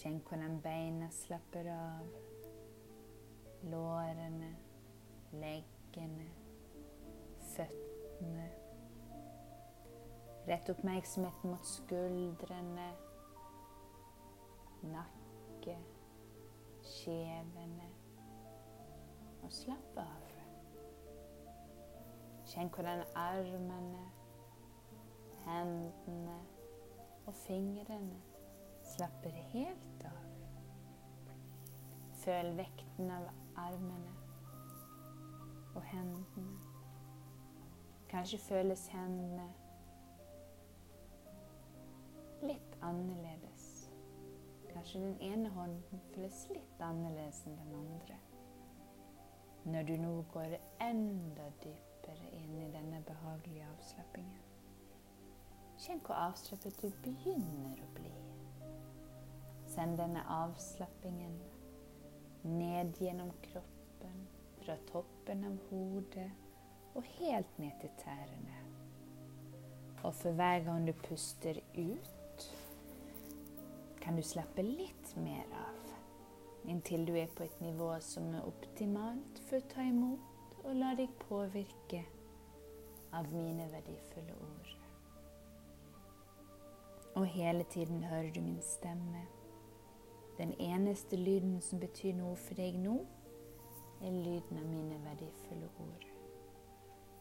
Kjenn hvordan beina slapper av. Lårene, leggene, føttene. Rett oppmerksomheten mot skuldrene, nakke, kjevene. Og slapp av. Kjenn hvordan armene, hendene og fingrene slapper helt av. Føl vekten av armene og hendene. Kanskje føles hendene litt annerledes. Kanskje den ene hånden føles litt annerledes enn den andre. Når du nå går enda dypere inn i denne behagelige avslappingen. Kjenn hvor avslappet du begynner å bli. Send denne avslappingen ned gjennom kroppen, fra toppen av hodet og helt ned til tærne. Og for hver gang du puster ut, kan du slappe litt mer av, inntil du er på et nivå som er optimalt for å ta imot og la deg påvirke av mine verdifulle ord. Og hele tiden hører du min stemme den eneste lyden som betyr noe for deg nå, er lyden av mine verdifulle ord.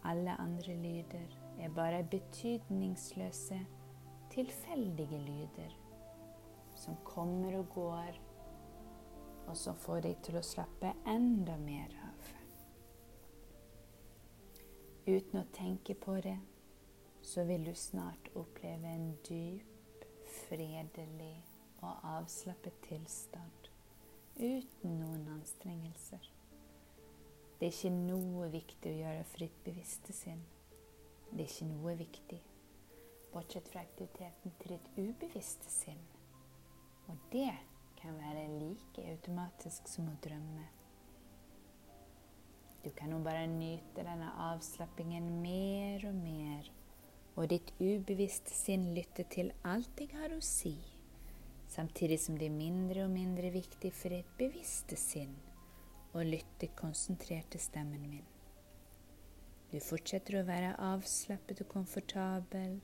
Alle andre lyder er bare betydningsløse, tilfeldige lyder som kommer og går, og som får deg til å slappe enda mer av. Uten å tenke på det, så vil du snart oppleve en dyp, fredelig og avslappet tilstand uten noen anstrengelser. Det er ikke noe viktig å gjøre for ditt bevisste sinn. Det er ikke noe viktig, bortsett fra aktiviteten til ditt ubevisste sinn. Og det kan være like automatisk som å drømme. Du kan nå bare nyte denne avslappingen mer og mer, og ditt ubevisste sinn lytte til alt jeg har å si samtidig som det er mindre og mindre viktig for et bevisste sinn å lytte konsentrert til stemmen min. Du fortsetter å være avslappet og komfortabel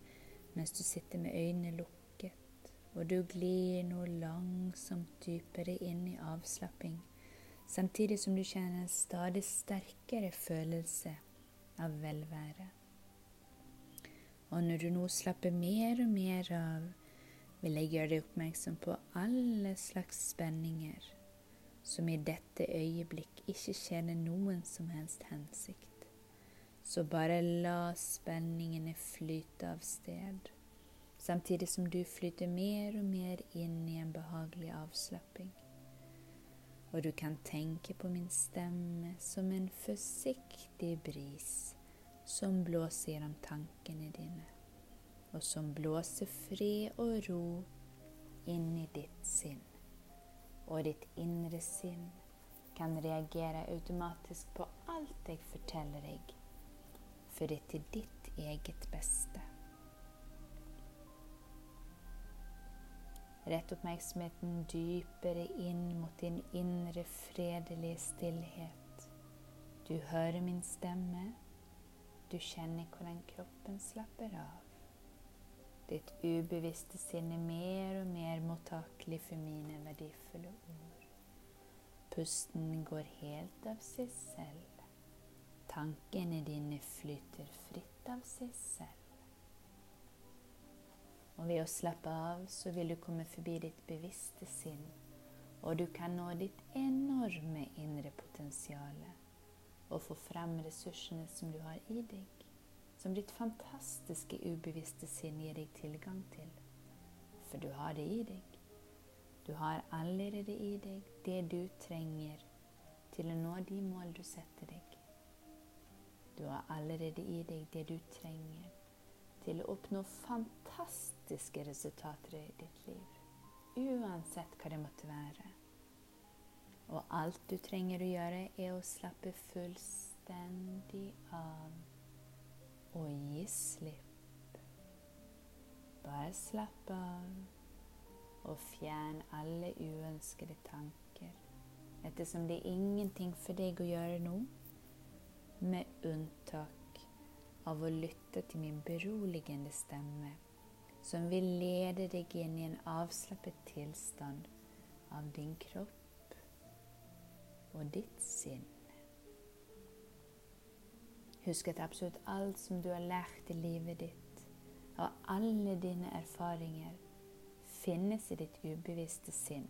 mens du sitter med øynene lukket, og du glir nå langsomt dypere inn i avslapping, samtidig som du kjenner en stadig sterkere følelse av velvære. Og når du nå slapper mer og mer av, vil jeg gjøre deg oppmerksom på alle slags spenninger som i dette øyeblikk ikke tjener noen som helst hensikt. Så bare la spenningene flyte av sted, samtidig som du flyter mer og mer inn i en behagelig avslapping. Og du kan tenke på min stemme som en forsiktig bris som blåser gjennom tankene dine og som blåser fred og ro inn i ditt sinn. Og ditt indre sinn kan reagere automatisk på alt jeg forteller deg, for det er til ditt eget beste. Rett oppmerksomheten dypere inn mot din indre fredelige stillhet. Du hører min stemme. Du kjenner hvordan kroppen slapper av. Ditt ubevisste sinn er mer og mer mottakelig for mine verdifulle ord. Pusten går helt av seg selv. Tankene dine flyter fritt av seg selv. Og ved å slappe av så vil du komme forbi ditt bevisste sinn, og du kan nå ditt enorme indre potensial og få frem ressursene som du har i deg, som ditt fantastiske ubevisste sinn gir deg tilgang til. For du har det i deg. Du har allerede i deg det du trenger til å nå de mål du setter deg. Du har allerede i deg det du trenger til å oppnå fantastiske resultater i ditt liv. Uansett hva det måtte være. Og alt du trenger å gjøre, er å slappe fullstendig av og gi slipp. Bare slapp av og fjern alle uønskede tanker, ettersom det er ingenting for deg å gjøre nå, med unntak av å lytte til min beroligende stemme, som vil lede deg inn i en avslappet tilstand av din kropp og ditt sinn. Husk at absolutt alt som du har lært i livet ditt, og alle dine erfaringer, finnes i ditt ubevisste sinn.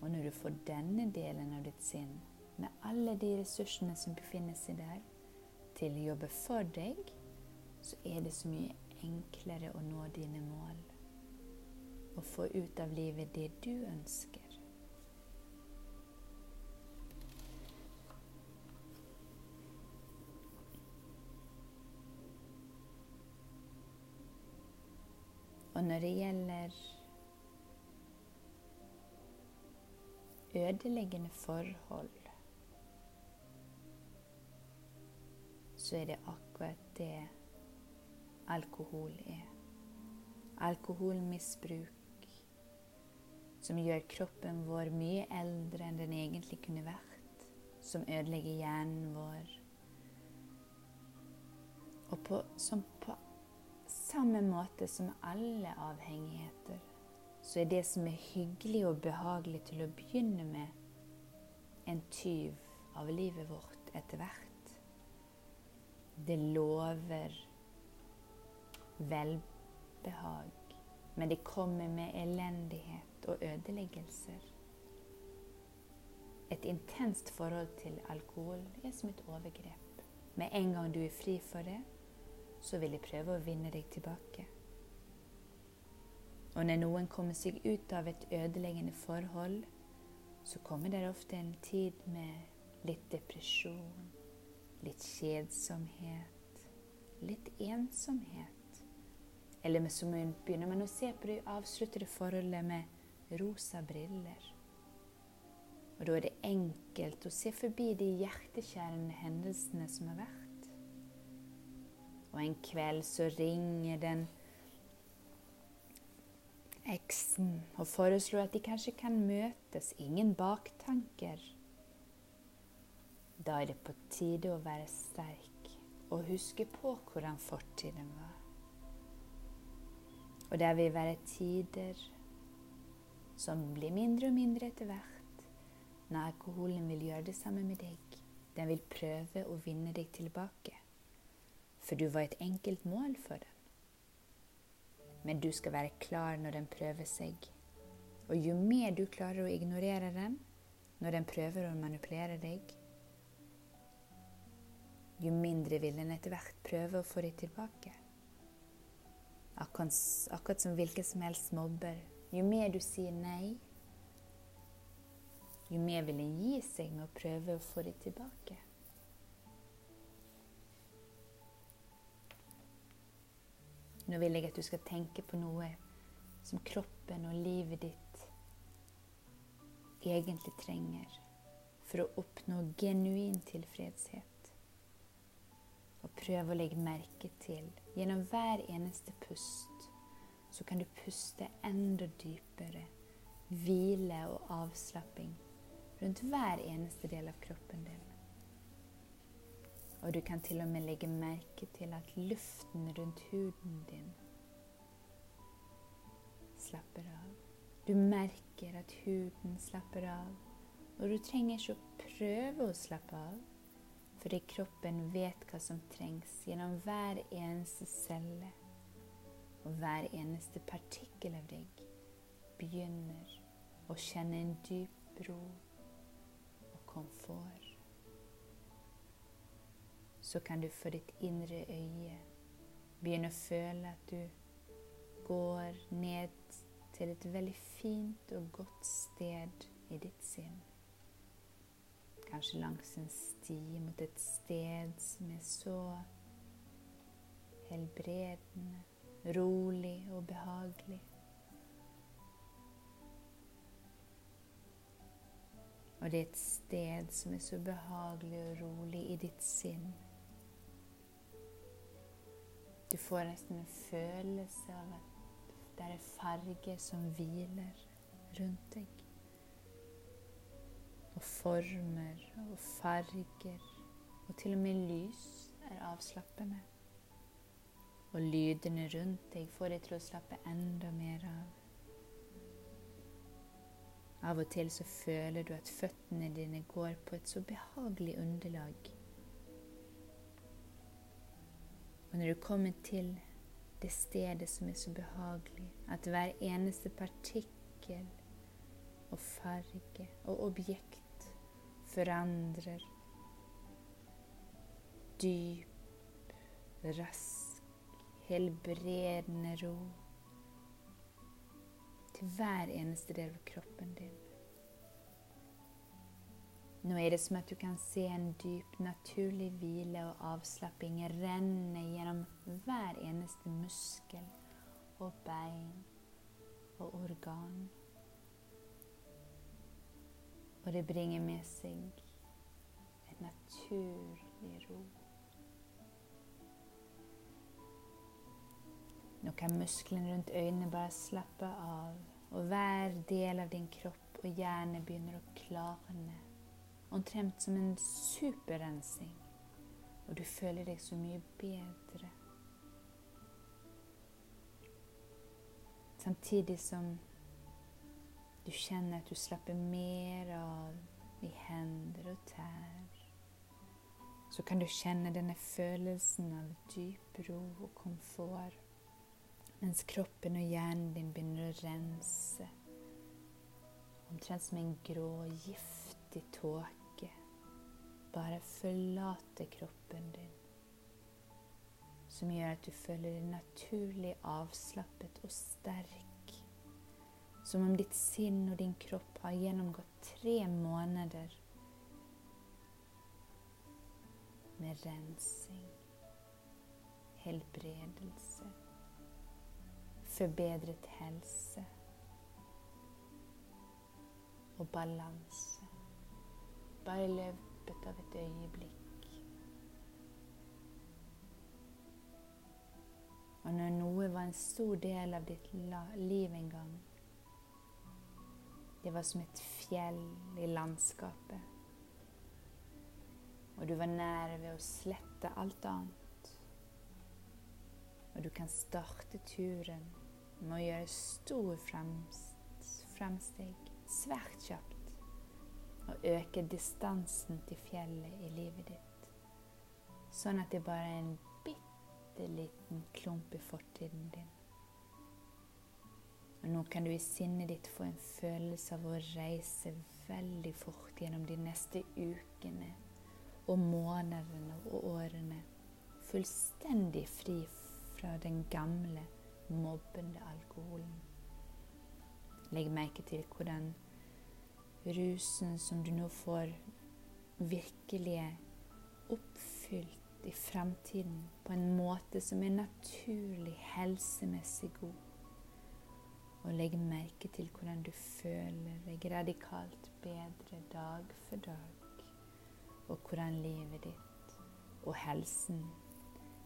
Og når du får denne delen av ditt sinn, med alle de ressursene som befinner seg der, til å jobbe for deg, så er det så mye enklere å nå dine mål. Og få ut av livet det du ønsker. Og når det gjelder ødeleggende forhold så er det akkurat det alkohol er. Alkoholmisbruk som gjør kroppen vår mye eldre enn den egentlig kunne vært. Som ødelegger hjernen vår. Og på, som på samme måte som alle avhengigheter, så er det som er hyggelig og behagelig til å begynne med, en tyv av livet vårt etter hvert. Det lover velbehag, men det kommer med elendighet og ødeleggelser. Et intenst forhold til alkohol er som et overgrep. Med en gang du er fri for det, så vil de prøve å vinne deg tilbake. Og når noen kommer seg ut av et ødeleggende forhold, så kommer det ofte en tid med litt depresjon, litt kjedsomhet, litt ensomhet. Eller så begynner man å se på det avsluttede forholdet med rosa briller. Og da er det enkelt å se forbi de hjerteskjærende hendelsene som har vært. Og en kveld så ringer den eksen og foreslår at de kanskje kan møtes. Ingen baktanker. Da er det på tide å være sterk og huske på hvordan fortiden var. Og det vil være tider som blir mindre og mindre etter hvert, når alkoholen vil gjøre det samme med deg. Den vil prøve å vinne deg tilbake, for du var et enkelt mål for den. Men du skal være klar når den prøver seg. Og jo mer du klarer å ignorere den når den prøver å manipulere deg, jo mindre vil den etter hvert prøve å få dem tilbake. Akkurat, som hvilken som helst mobber. Jo mer du sier nei, jo mer vil den gi seg med å prøve å få dem tilbake. Nå vil jeg at du skal tenke på noe som kroppen og livet ditt egentlig trenger for å oppnå genuin tilfredshet. Og prøv å legge merke til gjennom hver eneste pust så kan du puste enda dypere. Hvile og avslapping rundt hver eneste del av kroppen din. Og du kan til og med legge merke til at luften rundt huden din slapper av. Du merker at huden slapper av, Og du trenger ikke å prøve å slappe av, fordi kroppen vet hva som trengs gjennom hver eneste celle. Og hver eneste partikkel av deg begynner å kjenne en dyp ro og komfort. Så kan du for ditt indre øye begynne å føle at du går ned til et veldig fint og godt sted i ditt sinn. Kanskje langs en sti mot et sted som er så helbredende, rolig og behagelig. Og det er et sted som er så behagelig og rolig i ditt sinn. Du får nesten en følelse av at det er farger som hviler rundt deg og former og farger og til og med lys er avslappende. Og lydene rundt deg får deg til å slappe enda mer av. Av og til så føler du at føttene dine går på et så behagelig underlag. Og når du kommer til det stedet som er så behagelig, at hver eneste partikkel og farge og objekt forandrer. Dyp, rask, helbredende ro til hver eneste del av kroppen din. Nå er det som at du kan se en dyp, naturlig hvile og avslapping renne gjennom hver eneste muskel og bein og organ. Og det bringer med seg et naturlig ro. Nå kan musklene rundt øynene bare slappe av, og hver del av din kropp og hjerne begynner å klarne. Omtrent som en superrensing. Og du føler deg så mye bedre. Samtidig som du kjenner at du slapper mer av i hender og tær. Så kan du kjenne denne følelsen av dyp ro og komfort, mens kroppen og hjernen din begynner å rense. Omtrent som en grå, giftig tåke. Bare forlate kroppen din. Som gjør at du føler deg naturlig avslappet og sterk som om ditt sinn og din kropp har gjennomgått tre måneder med rensing, helbredelse, forbedret helse og balanse. Bare i løpet av et øyeblikk. Og når noe var en stor del av ditt liv en gang, det var som et fjell i landskapet. Og du var nær ved å slette alt annet. Og du kan starte turen med å gjøre stor fremsteg svært kjapt. Og øke distansen til fjellet i livet ditt. Sånn at det bare er en bitte liten klump i fortiden din. Og nå kan du i sinnet ditt få en følelse av å reise veldig fort gjennom de neste ukene og månedene og årene. Fullstendig fri fra den gamle, mobbende alkoholen. Legg merke til hvordan rusen som du nå får, virkelig oppfylt i fremtiden på en måte som er naturlig helsemessig god og legg merke til hvordan du føler deg radikalt bedre dag for dag, og hvordan livet ditt og helsen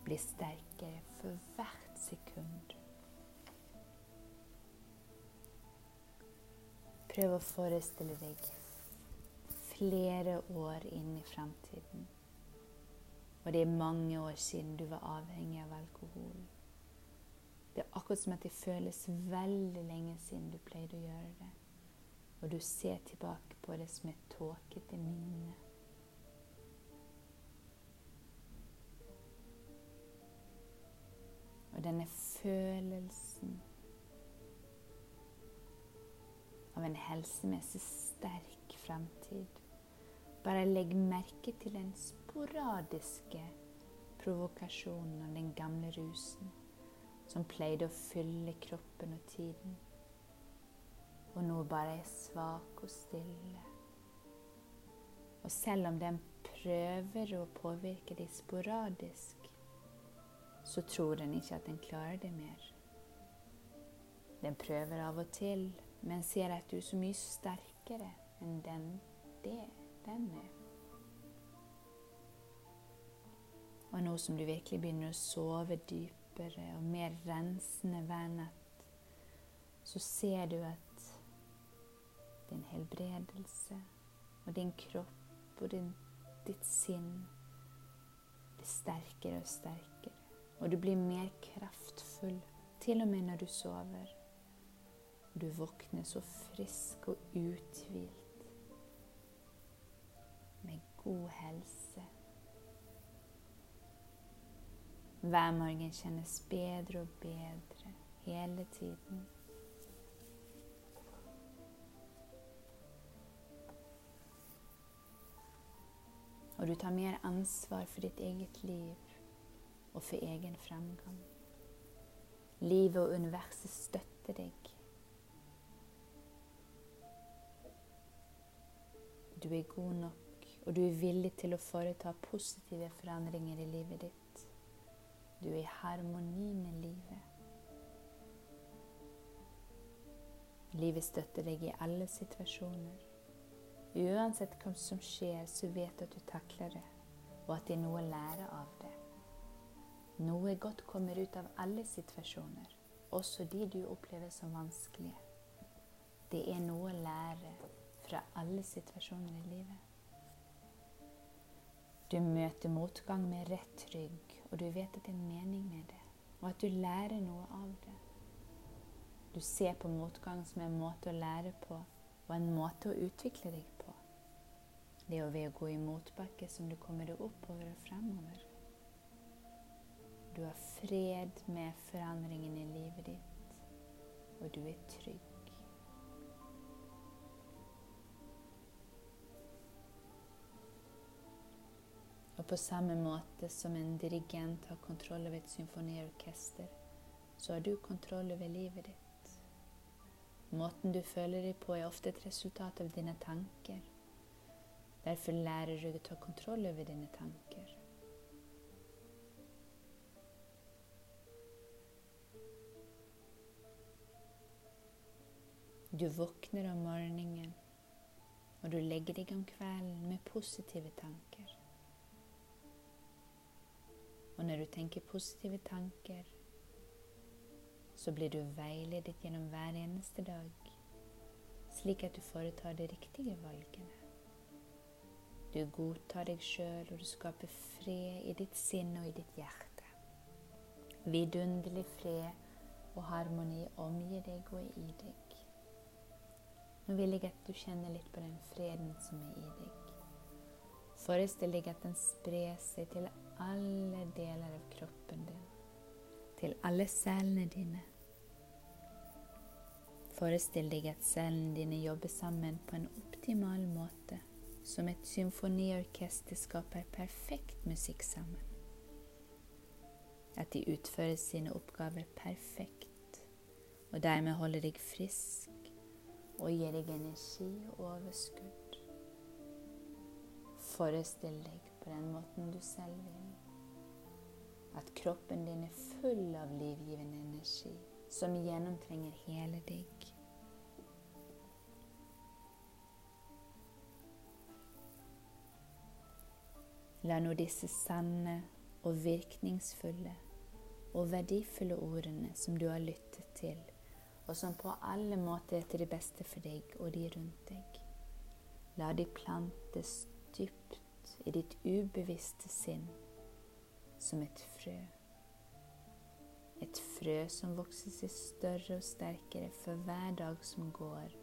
blir sterkere for hvert sekund. Prøv å forestille deg flere år inn i framtiden. Og det er mange år siden du var avhengig av alkohol. Det er akkurat som at det føles veldig lenge siden du pleide å gjøre det. og du ser tilbake på det som et tåkete minne. Og denne følelsen av en helsemessig sterk fremtid. Bare legg merke til den sporadiske provokasjonen av den gamle rusen som pleide å fylle kroppen og tiden, og nå bare er svak og stille. Og selv om den prøver å påvirke deg sporadisk, så tror den ikke at den klarer det mer. Den prøver av og til, men ser at du er så mye sterkere enn den det den er. Og nå som du virkelig begynner å sove dypere og mer rensende hver natt, så ser du at din helbredelse og din kropp og din, ditt sinn blir sterkere og sterkere. Og du blir mer kraftfull, til og med når du sover. Du våkner så frisk og uthvilt, med god helse. Hver morgen kjennes bedre og bedre hele tiden. Og du tar mer ansvar for ditt eget liv og for egen fremgang. Livet og universet støtter deg. Du er god nok, og du er villig til å foreta positive forandringer i livet ditt. Du er i harmoni med livet. Livet støtter deg i alle situasjoner. Uansett hva som skjer, så vet du at du takler det, og at det er noe å lære av det. Noe godt kommer ut av alle situasjoner, også de du opplever som vanskelige. Det er noe å lære fra alle situasjoner i livet. Du møter motgang med rett rygg, og du vet at det er en mening med det, og at du lærer noe av det. Du ser på motgang som en måte å lære på, og en måte å utvikle deg på. Det er ved å gå i motbakke som du kommer deg oppover og fremover. Du har fred med forandringen i livet ditt, og du er trygg. Og på samme måte som en dirigent har kontroll over et symfoniorkester, så har du kontroll over livet ditt. Måten du føler deg på, er ofte et resultat av dine tanker. Derfor lærer du å ta kontroll over dine tanker. Du våkner om morgenen, og du legger deg om kvelden med positive tanker. Og når du tenker positive tanker, så blir du veiledet gjennom hver eneste dag, slik at du foretar de riktige valgene. Du godtar deg sjøl, og du skaper fred i ditt sinn og i ditt hjerte. Vidunderlig fred og harmoni omgir deg og er i deg. Nå vil jeg at du kjenner litt på den freden som er i deg. Forestill deg at den sprer seg til alle deler av kroppen din, til alle cellene dine. Forestill deg at cellene dine jobber sammen på en optimal måte, som et symfoniorkester skaper perfekt musikk sammen. At de utfører sine oppgaver perfekt, og dermed holder deg frisk og gir deg energi og overskudd. Forestill deg på den måten du selv vil. At kroppen din er full av livgivende energi som gjennomtrenger hele deg. La nå disse sanne og virkningsfulle og verdifulle ordene som du har lyttet til, og som på alle måter er til det beste for deg og de rundt deg. La de plantes dypt i ditt ubevisste sinn som et frø. Et frø som vokser seg større og sterkere for hver dag som går,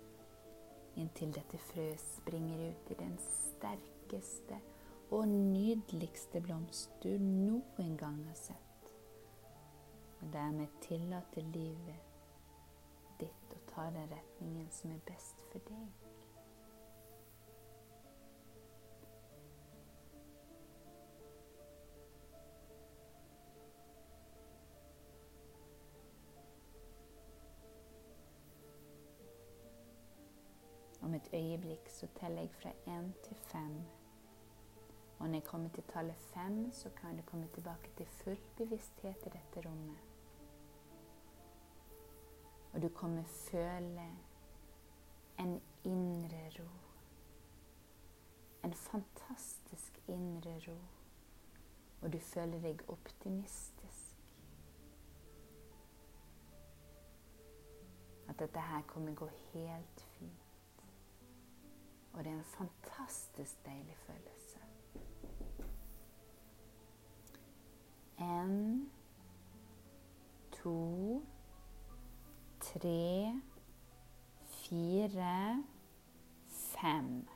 inntil dette frøet springer ut i den sterkeste og nydeligste blomst du noen gang har sett. Og dermed tillater livet ditt å ta den retningen som er best for deg. Så teller jeg fra én til fem. Og når jeg kommer til tallet fem, så kan du komme tilbake til full bevissthet i dette rommet. Og du kommer føle en indre ro. En fantastisk indre ro. Og du føler deg optimistisk. At dette her kommer gå helt fint. Og det er en fantastisk deilig følelse. En, to, tre, fire, fem.